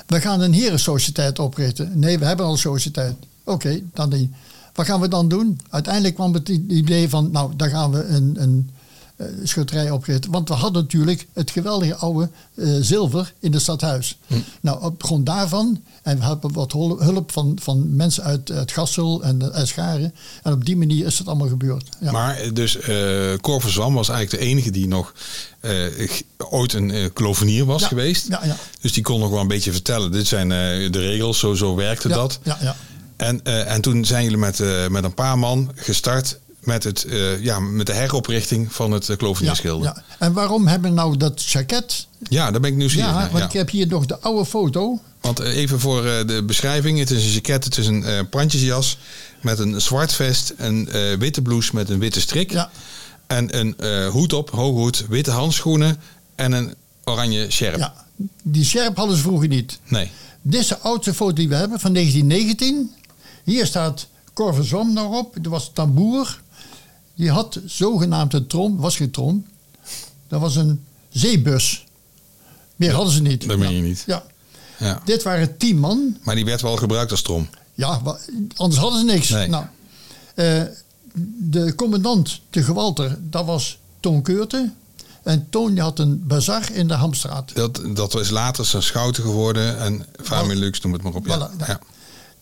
[SPEAKER 1] we gaan een herensociëteit oprichten. Nee, we hebben al een sociëteit. Oké, dan niet. Wat gaan we dan doen? Uiteindelijk kwam het idee van, nou, dan gaan we een, een schutterij oprichten. Want we hadden natuurlijk het geweldige oude eh, zilver in het stadhuis. Nou, op grond daarvan, en we hebben wat hulp van, van mensen uit, uit Gassel en uit Scharen. En op die manier is het allemaal gebeurd. Ja.
[SPEAKER 2] Maar eh, dus eh Cor Verzwam was eigenlijk de enige die nog eh, ooit een eh klovenier was
[SPEAKER 1] Ja,
[SPEAKER 2] geweest.
[SPEAKER 1] ja, ja.
[SPEAKER 2] Dus die kon nog wel een beetje vertellen. Dit zijn eh, de regels, zo, zo werkte dat.
[SPEAKER 1] Ja, ja.
[SPEAKER 2] En, eh, en toen zijn jullie met, eh, met een paar man gestart met, het, eh, ja, met de heroprichting van het uh,
[SPEAKER 1] Ja,
[SPEAKER 2] klovenierschilder. Ja,
[SPEAKER 1] ja. En waarom hebben we nou dat jacket?
[SPEAKER 2] daar ben ik nieuwsgierig
[SPEAKER 1] Ja,
[SPEAKER 2] naar.
[SPEAKER 1] want
[SPEAKER 2] ja.
[SPEAKER 1] ik heb hier nog de oude foto.
[SPEAKER 2] Want eh, even voor eh, de beschrijving. Het is een jacket, het is een eh pandjesjas met een zwart vest, een eh, witte blouse met een witte strik.
[SPEAKER 1] Ja.
[SPEAKER 2] En een eh, hoed op, hoge hoed, witte handschoenen en een oranje sjerp.
[SPEAKER 1] Ja, die sjerp hadden ze vroeger niet.
[SPEAKER 2] Nee.
[SPEAKER 1] Dit is de oudste foto die we hebben van 1919. Hier staat Cor van Zwam nog op. Er was tamboer. Die had zogenaamd een trom. Was geen trom. Dat was een zeebus. Meer hadden ze niet.
[SPEAKER 2] dat meen je niet.
[SPEAKER 1] Ja.
[SPEAKER 2] Ja.
[SPEAKER 1] Dit waren tien man.
[SPEAKER 2] Maar die werd wel gebruikt als trom.
[SPEAKER 1] Ja, anders hadden ze niks.
[SPEAKER 2] Nee.
[SPEAKER 1] Nou, eh, de commandant te Gewalter, dat was Toon Keurte. En Toon had een bazar in de Hamstraat.
[SPEAKER 2] Dat, dat is later zijn schouten geworden en Familux, noem het maar op. Ja.
[SPEAKER 1] Voilà, ja.
[SPEAKER 2] ja.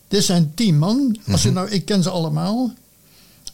[SPEAKER 1] Dit zijn tien man. Als
[SPEAKER 2] Mhm.
[SPEAKER 1] je nou, ik ken ze allemaal.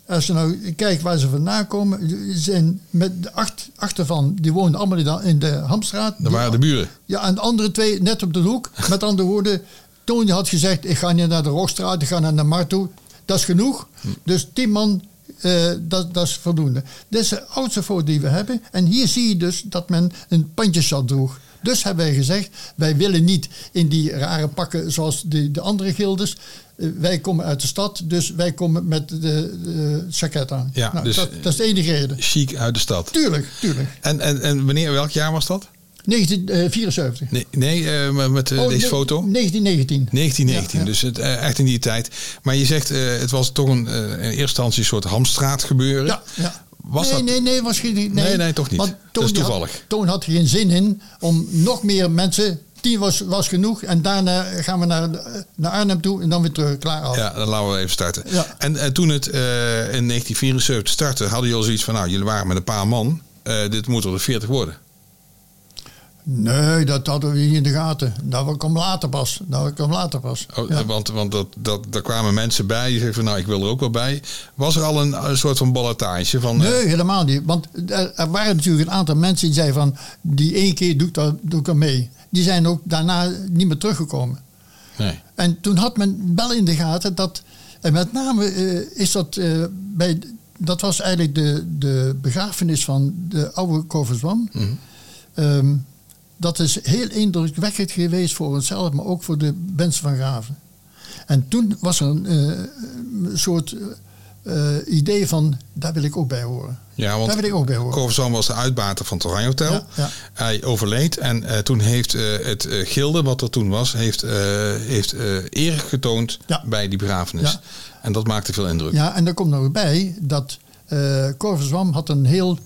[SPEAKER 1] Als je nou kijkt waar ze vandaan komen. Zijn met de acht, acht ervan, die woonden allemaal in de, Hamstraat.
[SPEAKER 2] Dat waren de buren.
[SPEAKER 1] Ja, en de andere twee net op de hoek. Met andere woorden, Toon had gezegd, ik ga niet naar de Rookstraat, ik ga naar de Markt toe. Dat is genoeg.
[SPEAKER 2] Hm.
[SPEAKER 1] Dus tien man, eh, dat, dat is voldoende. Dit is de oudste foto die we hebben. En hier zie je dus dat men een pandjesjat droeg. Dus hebben wij gezegd, wij willen niet in die rare pakken zoals de, de andere gildes. Eh, wij komen uit de stad, dus wij komen met de, de jacket aan.
[SPEAKER 2] Ja,
[SPEAKER 1] nou,
[SPEAKER 2] dus-
[SPEAKER 1] dat, dat is de enige reden.
[SPEAKER 2] Chic uit de stad.
[SPEAKER 1] Tuurlijk, tuurlijk.
[SPEAKER 2] En, en, en wanneer, welk jaar was dat?
[SPEAKER 1] 1974.
[SPEAKER 2] Nee, nee eh, met eh,
[SPEAKER 1] Oh,
[SPEAKER 2] deze foto?
[SPEAKER 1] 1919.
[SPEAKER 2] 1919,
[SPEAKER 1] Ja, ja.
[SPEAKER 2] dus het, eh, echt in die tijd. Maar je zegt, eh, het was toch een, eh, in eerste instantie een soort Hamstraat gebeuren.
[SPEAKER 1] Ja, ja.
[SPEAKER 2] Was
[SPEAKER 1] nee,
[SPEAKER 2] dat-
[SPEAKER 1] nee, nee, was geen, nee.
[SPEAKER 2] Nee, nee, toch niet.
[SPEAKER 1] Want
[SPEAKER 2] Dat is toevallig.
[SPEAKER 1] Had, Toon had er geen zin in om nog meer mensen. Tien was, was genoeg. En daarna gaan we naar, naar Arnhem toe en dan weer terug. Klaar af.
[SPEAKER 2] Ja, dan laten we even starten.
[SPEAKER 1] Ja.
[SPEAKER 2] En eh, toen het eh, in 1974 startte, hadden jullie al zoiets van, nou, jullie waren met een paar man. Eh, dit moet er de 40 worden.
[SPEAKER 1] Nee, dat hadden we niet in de gaten. Dat kwam later pas. Dat kwam later pas.
[SPEAKER 2] Oh,
[SPEAKER 1] Ja.
[SPEAKER 2] Want, want dat, dat, daar kwamen mensen bij die zeiden van, nou, ik wil er ook wel bij. Was er al een, een soort van ballotage van... eh,
[SPEAKER 1] Nee, helemaal niet. Want er, waren natuurlijk een aantal mensen die zeiden van... die één keer doe ik, dat, doe ik er mee. Die zijn ook daarna niet meer teruggekomen.
[SPEAKER 2] nee.
[SPEAKER 1] En toen had men wel in de gaten dat, en met name eh, is dat eh, bij, dat was eigenlijk de, de begrafenis van de oude Koverswam.
[SPEAKER 2] Mhm.
[SPEAKER 1] Ehm, dat is heel indrukwekkend geweest voor onszelf, maar ook voor de mensen van Graven. En toen was er een eh, soort eh, idee van, daar wil ik ook bij horen.
[SPEAKER 2] Ja, want
[SPEAKER 1] Daar wil ik ook bij horen.
[SPEAKER 2] Was de uitbater van het Oranje Hotel.
[SPEAKER 1] Ja, ja.
[SPEAKER 2] Hij overleed en eh, toen heeft het gilde, wat er toen was, heeft, heeft eer getoond
[SPEAKER 1] Ja.
[SPEAKER 2] bij die begrafenis. En dat maakte veel indruk.
[SPEAKER 1] Ja, en er komt nog bij dat Zwam had een heel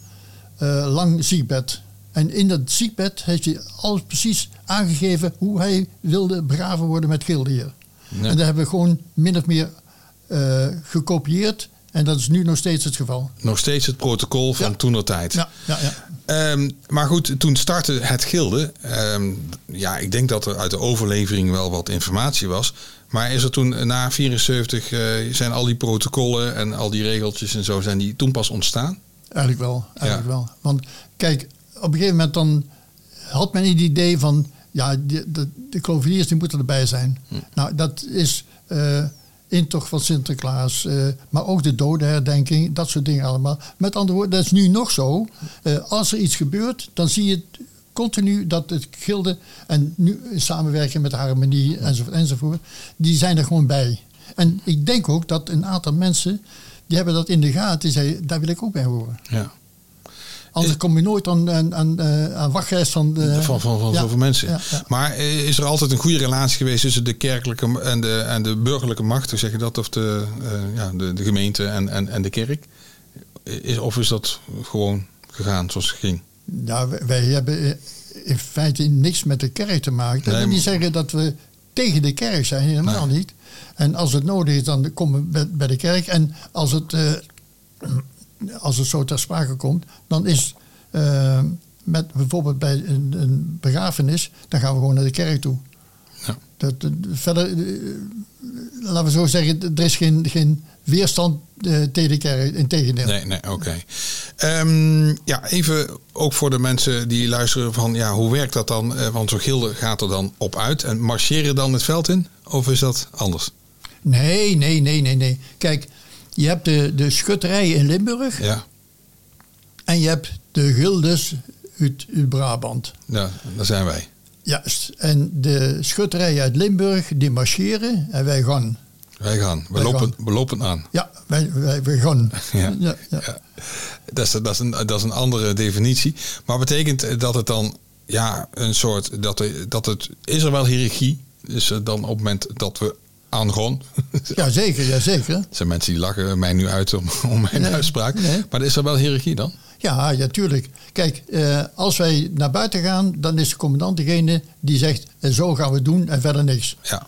[SPEAKER 1] lang ziekbed. En in dat ziekbed heeft hij alles precies aangegeven hoe hij wilde begraven worden met gilde hier.
[SPEAKER 2] Ja.
[SPEAKER 1] En dat hebben we gewoon min of meer eh, gekopieerd. En dat is nu nog steeds het geval.
[SPEAKER 2] Nog steeds het protocol van
[SPEAKER 1] Ja.
[SPEAKER 2] toen de tijd.
[SPEAKER 1] Ja, ja, ja.
[SPEAKER 2] Ehm, maar goed, toen startte het gilde. Ehm, ja, ik denk dat er uit de overlevering wel wat informatie was. Maar is er toen na 74 eh, zijn al die protocollen en al die regeltjes en zo zijn die toen pas ontstaan?
[SPEAKER 1] Eigenlijk wel. Eigenlijk
[SPEAKER 2] Ja.
[SPEAKER 1] wel. Want kijk, op een gegeven moment dan had men het idee van... ja, de, de, de kloveniers die moeten erbij zijn.
[SPEAKER 2] Hm.
[SPEAKER 1] Nou, dat is eh intocht van Sinterklaas... eh, maar ook de dodenherdenking, dat soort dingen allemaal. Met andere woorden, dat is nu nog zo. Eh, als er iets gebeurt, dan zie je het continu dat het gilde... en nu in samenwerking met de harmonie enzovoort, enzovoort... die zijn er gewoon bij. En ik denk ook dat een aantal mensen... die hebben dat in de gaten. Die zeggen, daar wil ik ook bij horen.
[SPEAKER 2] Ja.
[SPEAKER 1] Anders kom je nooit aan, aan, aan, eh, aan wachtlijst van... de-
[SPEAKER 2] van van, van
[SPEAKER 1] ja,
[SPEAKER 2] zoveel mensen.
[SPEAKER 1] ja, ja.
[SPEAKER 2] Maar eh, is er altijd een goede relatie geweest tussen de kerkelijke en de, en de burgerlijke macht, zeg je dat, of de, ja, de, de gemeente en, en, en de kerk? Is, of is dat gewoon gegaan zoals het ging?
[SPEAKER 1] Ja, wij, hebben in feite niks met de kerk te maken. Dat
[SPEAKER 2] Nee,
[SPEAKER 1] wil niet zeggen dat we tegen de kerk zijn, helemaal
[SPEAKER 2] Nee.
[SPEAKER 1] niet. En als het nodig is, dan komen we bij, de kerk. En als het, als het zo ter sprake komt, dan is eh, met bijvoorbeeld bij een, een begrafenis, dan gaan we gewoon naar de kerk toe.
[SPEAKER 2] Ja.
[SPEAKER 1] Dat, verder, eh, laten we zo zeggen, er is geen, geen weerstand eh, tegen de kerk. Integendeel.
[SPEAKER 2] Nee, nee, oké. Ehm, ja, even ook voor de mensen die luisteren van, ja, hoe werkt dat dan? Want zo'n gilde gaat er dan op uit en marcheren dan het veld in? Of is dat anders?
[SPEAKER 1] Nee, nee, nee, nee, nee. Kijk, je hebt de, de schutterijen in Limburg
[SPEAKER 2] Ja,
[SPEAKER 1] en je hebt de gildes uit, uit Brabant.
[SPEAKER 2] ja daar zijn wij.
[SPEAKER 1] Juist. En de schutterijen uit Limburg, die marcheren en wij gaan.
[SPEAKER 2] Wij gaan. We,
[SPEAKER 1] Wij
[SPEAKER 2] lopen,
[SPEAKER 1] gaan.
[SPEAKER 2] we lopen aan.
[SPEAKER 1] Ja, wij, wij, wij gaan.
[SPEAKER 2] Ja.
[SPEAKER 1] ja, ja.
[SPEAKER 2] Ja. Dat, is, dat, is een, dat is een andere definitie. Maar betekent dat het dan ja, een soort. Dat, dat het. Is er wel hiërarchie? Dus dan op het moment dat we aangaan.
[SPEAKER 1] Ja, zeker, ja, zeker.
[SPEAKER 2] Er zijn mensen die lachen mij nu uit om, om mijn
[SPEAKER 1] Nee,
[SPEAKER 2] uitspraak.
[SPEAKER 1] nee.
[SPEAKER 2] Maar is er wel hiërarchie dan?
[SPEAKER 1] Ja, ja, tuurlijk. Kijk, eh, als wij naar buiten gaan, dan is de commandant degene die zegt, eh, zo gaan we het doen en verder niks.
[SPEAKER 2] Ja.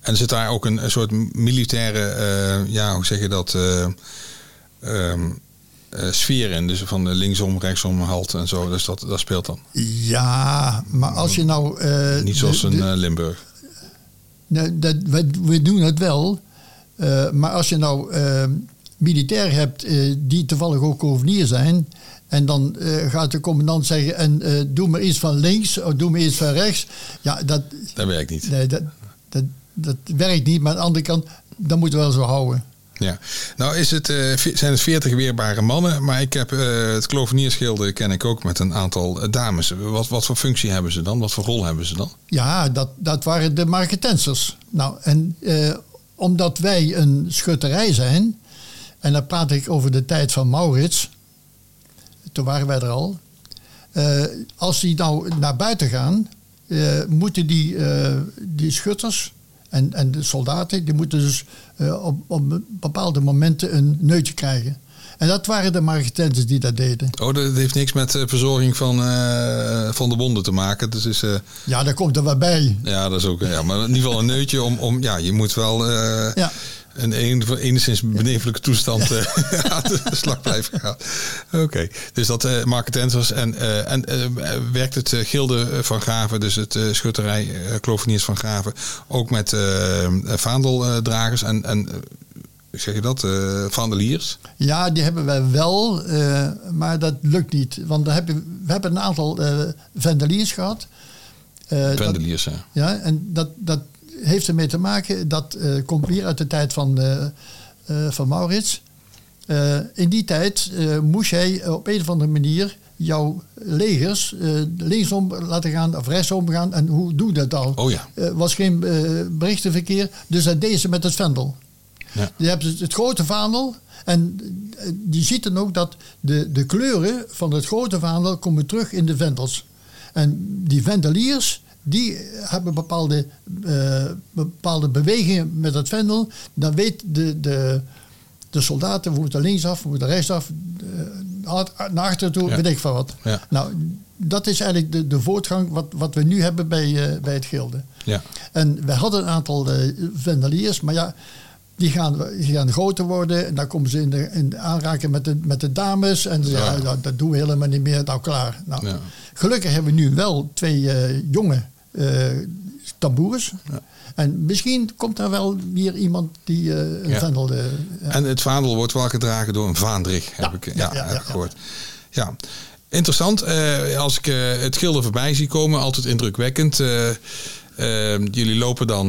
[SPEAKER 2] En zit daar ook een, een soort militaire. eh, ja, hoe zeg je dat? eh, ehm, eh, sfeer in. Dus van linksom, rechtsom, halt en zo. Dus dat, dat speelt dan.
[SPEAKER 1] Ja, maar als je nou...
[SPEAKER 2] Niet zoals
[SPEAKER 1] de-
[SPEAKER 2] een
[SPEAKER 1] de-
[SPEAKER 2] Limburg.
[SPEAKER 1] Dat, we, we doen het wel. Eh, maar als je nou eh, militair hebt eh, die toevallig ook hovenier zijn. En dan eh, gaat de commandant zeggen: en, Doe maar iets van links of doe maar iets van rechts. Ja, dat,
[SPEAKER 2] Dat werkt niet.
[SPEAKER 1] nee, dat, dat, dat werkt niet. Maar aan de andere kant, dan moeten we wel zo houden.
[SPEAKER 2] Ja, nou is het, eh, zijn het 40 weerbare mannen, maar ik heb eh, het kloveniersgilde ken ik ook met een aantal eh, dames. Wat, wat voor functie hebben ze dan? Wat voor rol hebben ze dan?
[SPEAKER 1] Ja, dat, dat waren de marketensers. Nou, en omdat wij een schutterij zijn, en dan praat ik over de tijd van Maurits, toen waren wij er al. Als die nou naar buiten gaan, moeten die, die schutters en, en de soldaten, die moeten dus eh, op, op bepaalde momenten een neutje krijgen. En dat waren de marketensers die dat deden.
[SPEAKER 2] Oh, dat heeft niks met eh, verzorging van, eh, van de wonden te maken. Dus is,
[SPEAKER 1] Ja, daar komt er wat bij.
[SPEAKER 2] ja, dat is ook, ja, maar in ieder geval een neutje om, om ja, je moet wel
[SPEAKER 1] Ja.
[SPEAKER 2] Een, enigszins benevelijke toestand eh, aan de slag blijven gaan. Oké, dus dat eh marketensers en, eh, en werkt het gilde van Graven, dus het schutterij Kloveniers van Graven, ook met vaandeldragers en, en zeg je dat, eh vandeliers?
[SPEAKER 1] Ja, die hebben wij wel, maar dat lukt niet. Want heb je, we hebben een aantal eh vendeliers gehad. Eh, dat-
[SPEAKER 2] Vandeliers, ja.
[SPEAKER 1] ja, en dat, dat heeft ermee te maken, dat eh, komt weer uit de tijd van, eh, eh, van Maurits. In die tijd moest jij op een of andere manier jouw legers linksom laten gaan of rechtsom gaan. En hoe doe je dat dan?
[SPEAKER 2] Oh ja.
[SPEAKER 1] Er was geen berichtenverkeer, dus dat deden ze met het vendel.
[SPEAKER 2] Ja.
[SPEAKER 1] Je hebt het, het grote vaandel. En je ziet dan ook dat de, de kleuren van het grote vaandel komen terug in de vendels. En die vendeliers, die hebben bepaalde, eh, bepaalde bewegingen met het vendel. Dan weet de, de, de soldaten, we moeten linksaf, we moeten rechtsaf, eh, hard- naar achteren toe,
[SPEAKER 2] Ja.
[SPEAKER 1] weet ik van wat.
[SPEAKER 2] Ja.
[SPEAKER 1] Nou, dat is eigenlijk de, de voortgang wat, wat we nu hebben bij, eh, bij het gilde.
[SPEAKER 2] Ja.
[SPEAKER 1] En we hadden een aantal eh, vendeliers, maar ja, die gaan, die gaan groter worden. En dan komen ze in, de, in aanraking met de, met de dames. En ze zeggen,
[SPEAKER 2] Ja.
[SPEAKER 1] ja, dat, dat doen we helemaal niet meer. Nou, klaar. Nou,
[SPEAKER 2] Ja.
[SPEAKER 1] Gelukkig hebben we nu wel twee eh, jonge eh tamboers. En misschien komt er wel weer iemand die eh, een
[SPEAKER 2] Ja.
[SPEAKER 1] vendel... eh, ja.
[SPEAKER 2] En het vaandel wordt wel gedragen door een vaandrig, heb
[SPEAKER 1] Ja,
[SPEAKER 2] ik, ja,
[SPEAKER 1] ja, ja,
[SPEAKER 2] heb
[SPEAKER 1] ja.
[SPEAKER 2] gehoord. Ja, interessant. Als ik het gilde voorbij zie komen, altijd indrukwekkend. Jullie lopen dan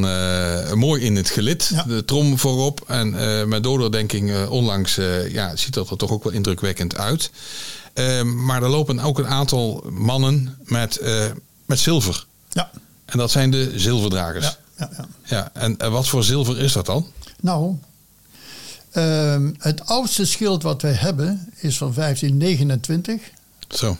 [SPEAKER 2] mooi in het gelid,
[SPEAKER 1] Ja.
[SPEAKER 2] de trom voorop. En met doordenking onlangs ja, ziet dat er toch ook wel indrukwekkend uit. Maar er lopen ook een aantal mannen met, met zilver.
[SPEAKER 1] Ja,
[SPEAKER 2] En dat zijn de zilverdragers.
[SPEAKER 1] ja, ja, ja.
[SPEAKER 2] Ja, en eh, wat voor zilver is dat dan?
[SPEAKER 1] Nou, ehm, het oudste schild wat wij hebben is van 1529.
[SPEAKER 2] Zo,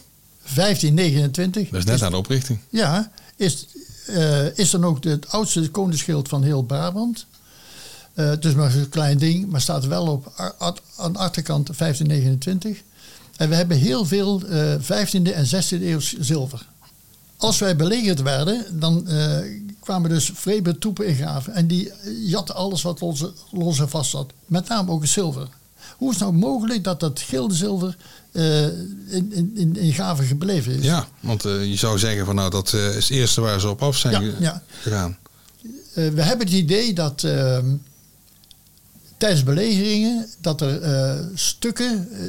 [SPEAKER 1] 1529.
[SPEAKER 2] dat is net aan de oprichting.
[SPEAKER 1] Ja, is, eh, is dan ook het oudste koningsschild van heel Brabant. Eh, het is maar een klein ding, maar staat wel op aan de achterkant 1529. En we hebben heel veel eh 15e en 16e eeuw zilver. Als wij belegerd werden, dan eh, kwamen dus vreemde troepen ingraven. En die jatten alles wat los, los en vast zat. Met name ook het zilver. Hoe is het nou mogelijk dat dat gilde zilver eh, in, in, in, in graven gebleven is?
[SPEAKER 2] Ja, want eh, je zou zeggen van nou dat eh, is het eerste waar ze op af zijn
[SPEAKER 1] Ja,
[SPEAKER 2] ge-
[SPEAKER 1] ja.
[SPEAKER 2] gegaan.
[SPEAKER 1] Eh, we hebben het idee dat ehm, tijdens belegeringen dat er eh, stukken, eh,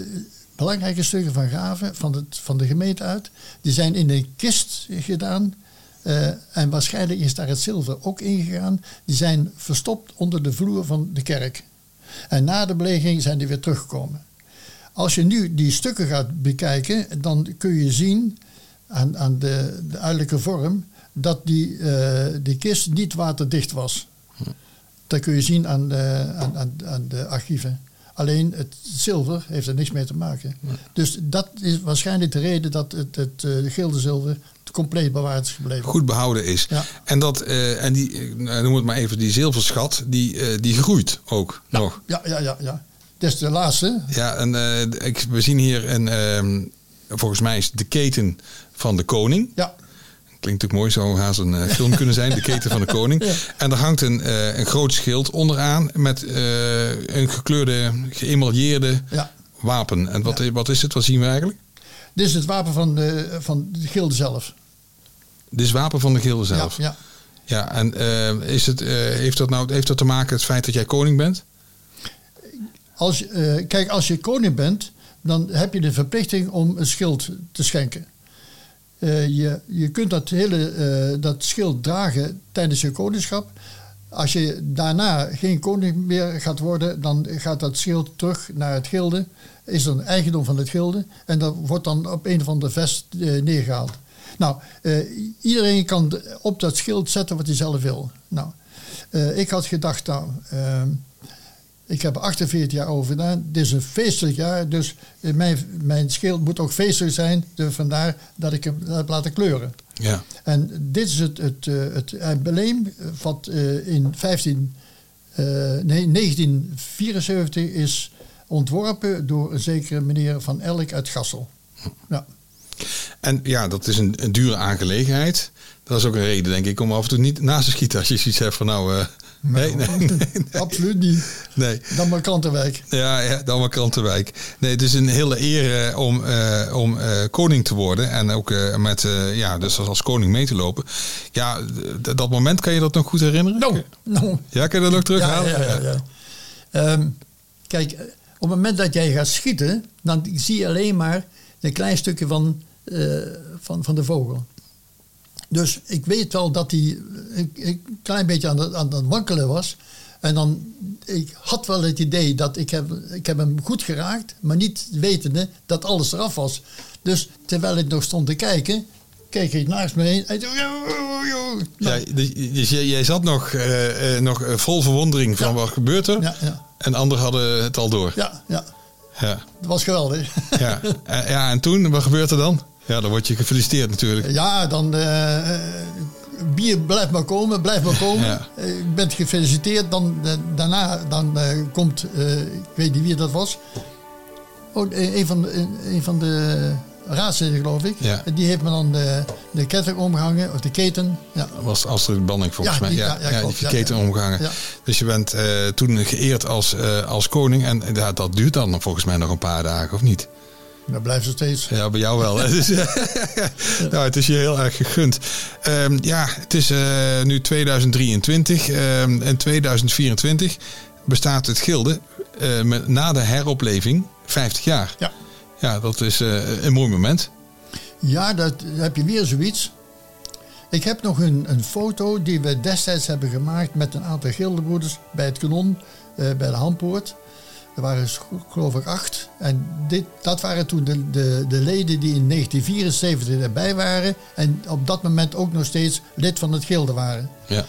[SPEAKER 1] belangrijke stukken van graven van, het, van de gemeente uit, die zijn in een kist gedaan. eh, en waarschijnlijk is daar het zilver ook ingegaan. Die zijn verstopt onder de vloer van de kerk. En na de belegering zijn die weer teruggekomen. Als je nu die stukken gaat bekijken, dan kun je zien aan, aan de, de uiterlijke vorm dat die, eh, die kist niet waterdicht was. Dat kun je zien aan de, aan, aan, aan de archieven. Alleen het zilver heeft er niks mee te maken. Dus dat is waarschijnlijk de reden dat het, het eh, gilde zilver compleet bewaard is gebleven.
[SPEAKER 2] Goed behouden is.
[SPEAKER 1] Ja.
[SPEAKER 2] En, dat, eh, en die, eh, nou, noem het maar even, die zilverschat, die, die groeit ook nog.
[SPEAKER 1] Ja, ja, ja, ja. Dat is de laatste.
[SPEAKER 2] Ja, en ik, we zien hier een, ehm, volgens mij is de keten van de koning.
[SPEAKER 1] Ja,
[SPEAKER 2] Klinkt natuurlijk mooi, zou haast een eh, film kunnen zijn, de keten van de koning.
[SPEAKER 1] Ja.
[SPEAKER 2] En er hangt een, eh, een groot schild onderaan met eh, een gekleurde, geëmailleerde
[SPEAKER 1] ja.
[SPEAKER 2] wapen. En wat, wat is het? Wat zien we eigenlijk?
[SPEAKER 1] Dit is het wapen van de, van de gilde zelf.
[SPEAKER 2] Dit is het wapen van de gilde zelf.
[SPEAKER 1] Ja, ja.
[SPEAKER 2] Ja, en is het, heeft, dat nou, heeft dat te maken met het feit dat jij koning bent?
[SPEAKER 1] Als, kijk, als je koning bent, dan heb je de verplichting om een schild te schenken. Eh, je, je kunt dat hele eh, dat schild dragen tijdens je koningschap. Als je daarna geen koning meer gaat worden, dan gaat dat schild terug naar het gilde. Is dan eigendom van het gilde. En dat wordt dan op een of andere vest eh, neergehaald. Nou, iedereen kan op dat schild zetten wat hij zelf wil. Nou, ik had gedacht, nou, ehm, ik heb er 48 jaar over gedaan. Dit is een feestelijk jaar, dus mijn, mijn schild moet ook feestelijk zijn. Dus vandaar dat ik hem heb laten kleuren.
[SPEAKER 2] Ja.
[SPEAKER 1] En dit is het, het, eh, het embleem wat eh, in 15, eh, nee, 1974 is ontworpen door een zekere meneer Van Elk uit Gassel. Ja.
[SPEAKER 2] En ja, dat is een, een dure aangelegenheid. Dat is ook een reden, denk ik, om af en toe niet naast te schieten als je zoiets hebt van nou... nee, nee, nee, nee,
[SPEAKER 1] Absoluut niet.
[SPEAKER 2] nee.
[SPEAKER 1] Dan maar Krantenwijk.
[SPEAKER 2] Ja, ja, dan maar Krantenwijk. Nee, het is een hele eer eh, om, eh, om eh, koning te worden. En ook met, ja, dus als, koning mee te lopen. Ja, dat moment, kan je dat nog goed herinneren?
[SPEAKER 1] Nou, nou.
[SPEAKER 2] Ja, kan je dat nog terughalen?
[SPEAKER 1] Ja, ja, ja, ja. Ehm, kijk, op het moment dat jij gaat schieten, dan zie je alleen maar een klein stukje van, van, van de vogel. Dus ik weet wel dat hij een, klein beetje aan het, aan het wankelen was. En dan, ik had wel het idee dat ik heb, ik heb hem goed geraakt, maar niet wetende dat alles eraf was. Dus terwijl ik nog stond te kijken, keek ik naast me heen. En, nou,
[SPEAKER 2] Ja, dus jij, jij zat nog, eh, eh, nog eh, vol verwondering van
[SPEAKER 1] Ja.
[SPEAKER 2] wat gebeurt er.
[SPEAKER 1] ja, ja,
[SPEAKER 2] En anderen hadden het al door.
[SPEAKER 1] ja, ja,
[SPEAKER 2] Ja.
[SPEAKER 1] dat was geweldig.
[SPEAKER 2] Ja. Ja, en toen, wat gebeurt er dan? Ja, dan word je gefeliciteerd natuurlijk.
[SPEAKER 1] Ja, dan eh, eh, bier blijft maar komen, blijft maar komen.
[SPEAKER 2] Ja.
[SPEAKER 1] Eh, Ik ben gefeliciteerd. Dan, eh, daarna dan, eh, komt, eh, ik weet niet wie dat was. Oh, eh, een van de, een- van de raadsleden geloof ik.
[SPEAKER 2] Ja.
[SPEAKER 1] En Die heeft me dan de, de ketting omgehangen, of de keten. Ja.
[SPEAKER 2] Dat was Astrid Banning volgens
[SPEAKER 1] Ja,
[SPEAKER 2] mij.
[SPEAKER 1] die-
[SPEAKER 2] Ja,
[SPEAKER 1] ja, ja,
[SPEAKER 2] die
[SPEAKER 1] ja.
[SPEAKER 2] omgehangen. Dus je bent eh, toen geëerd als, eh, als koning. En dat duurt dan volgens mij nog een paar dagen, of niet?
[SPEAKER 1] Dat blijft ze steeds.
[SPEAKER 2] Ja, bij jou wel. Dus, nou, het is je heel erg gegund. Ehm, ja, het is eh, nu 2023 ehm, en 2024 bestaat het gilde eh, met, na de heropleving 50 jaar.
[SPEAKER 1] Ja.
[SPEAKER 2] Ja, dat is eh, een mooi moment.
[SPEAKER 1] Ja, dat heb je weer zoiets. Ik heb nog een, een foto die we destijds hebben gemaakt met een aantal gildebroeders bij het kanon, bij de Hampoort. Er waren geloof ik acht. En dit, dat waren toen de, de, de leden die in 1974 erbij waren. En op dat moment ook nog steeds lid van het gilde waren.
[SPEAKER 2] Ja.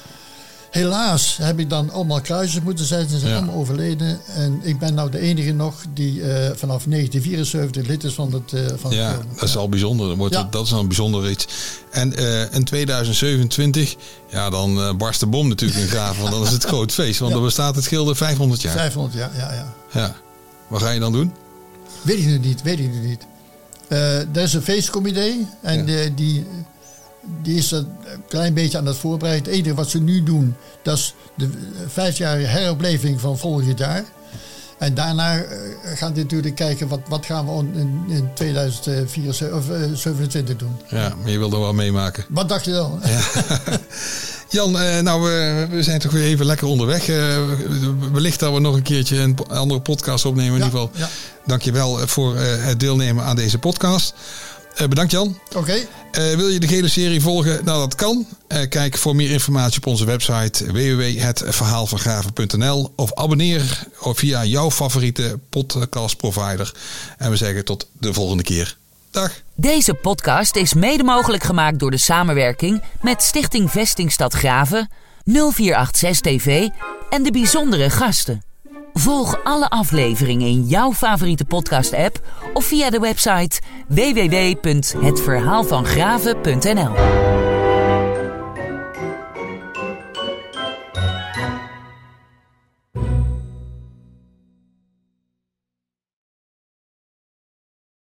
[SPEAKER 1] Helaas heb ik dan allemaal kruisjes moeten zetten. Ze zijn
[SPEAKER 2] Ja.
[SPEAKER 1] allemaal overleden. En ik ben nou de enige nog die eh, vanaf 1974 lid is van het, eh, van het
[SPEAKER 2] Ja, dat is al bijzonder. Dan wordt
[SPEAKER 1] Ja.
[SPEAKER 2] het- dat is al een bijzonder iets. En eh, in 2027, ja, dan barst de bom natuurlijk in Graven. Want dan is het groot feest. Want dan bestaat het gilde 500 jaar.
[SPEAKER 1] 500 jaar, ja, ja.
[SPEAKER 2] Ja. Wat ga je dan doen?
[SPEAKER 1] Weet ik nu niet, weet ik nu niet. Eh er is een feestcomité en
[SPEAKER 2] Ja.
[SPEAKER 1] de- die, die is er een klein beetje aan het voorbereiden. Het enige wat ze nu doen, dat is de vijfjarige heropleving van volgend jaar. En daarna eh, gaan die natuurlijk kijken wat, wat gaan we in, in 2024 of, eh, 27 doen.
[SPEAKER 2] Ja, maar je wil er wel meemaken.
[SPEAKER 1] Wat dacht je dan?
[SPEAKER 2] Jan, eh, nou, eh, we zijn toch weer even lekker onderweg. Eh, wellicht dat we nog een keertje een andere podcast opnemen. In
[SPEAKER 1] Ja,
[SPEAKER 2] ieder geval,
[SPEAKER 1] ja.
[SPEAKER 2] dank je wel voor eh, het deelnemen aan deze podcast. Eh, bedankt Jan.
[SPEAKER 1] Oké,
[SPEAKER 2] Eh, wil je de gele serie volgen? Nou, dat kan. Eh, kijk voor meer informatie op onze website www.hetverhaalvangraven.nl of abonneer via jouw favoriete podcastprovider. En we zeggen tot de volgende keer. Dag.
[SPEAKER 3] Deze podcast is mede mogelijk gemaakt door de samenwerking met Stichting Vestingstad Graven, 0486 TV en de bijzondere gasten. Volg alle afleveringen in jouw favoriete podcast-app of via de website www.hetverhaalvangraven.nl.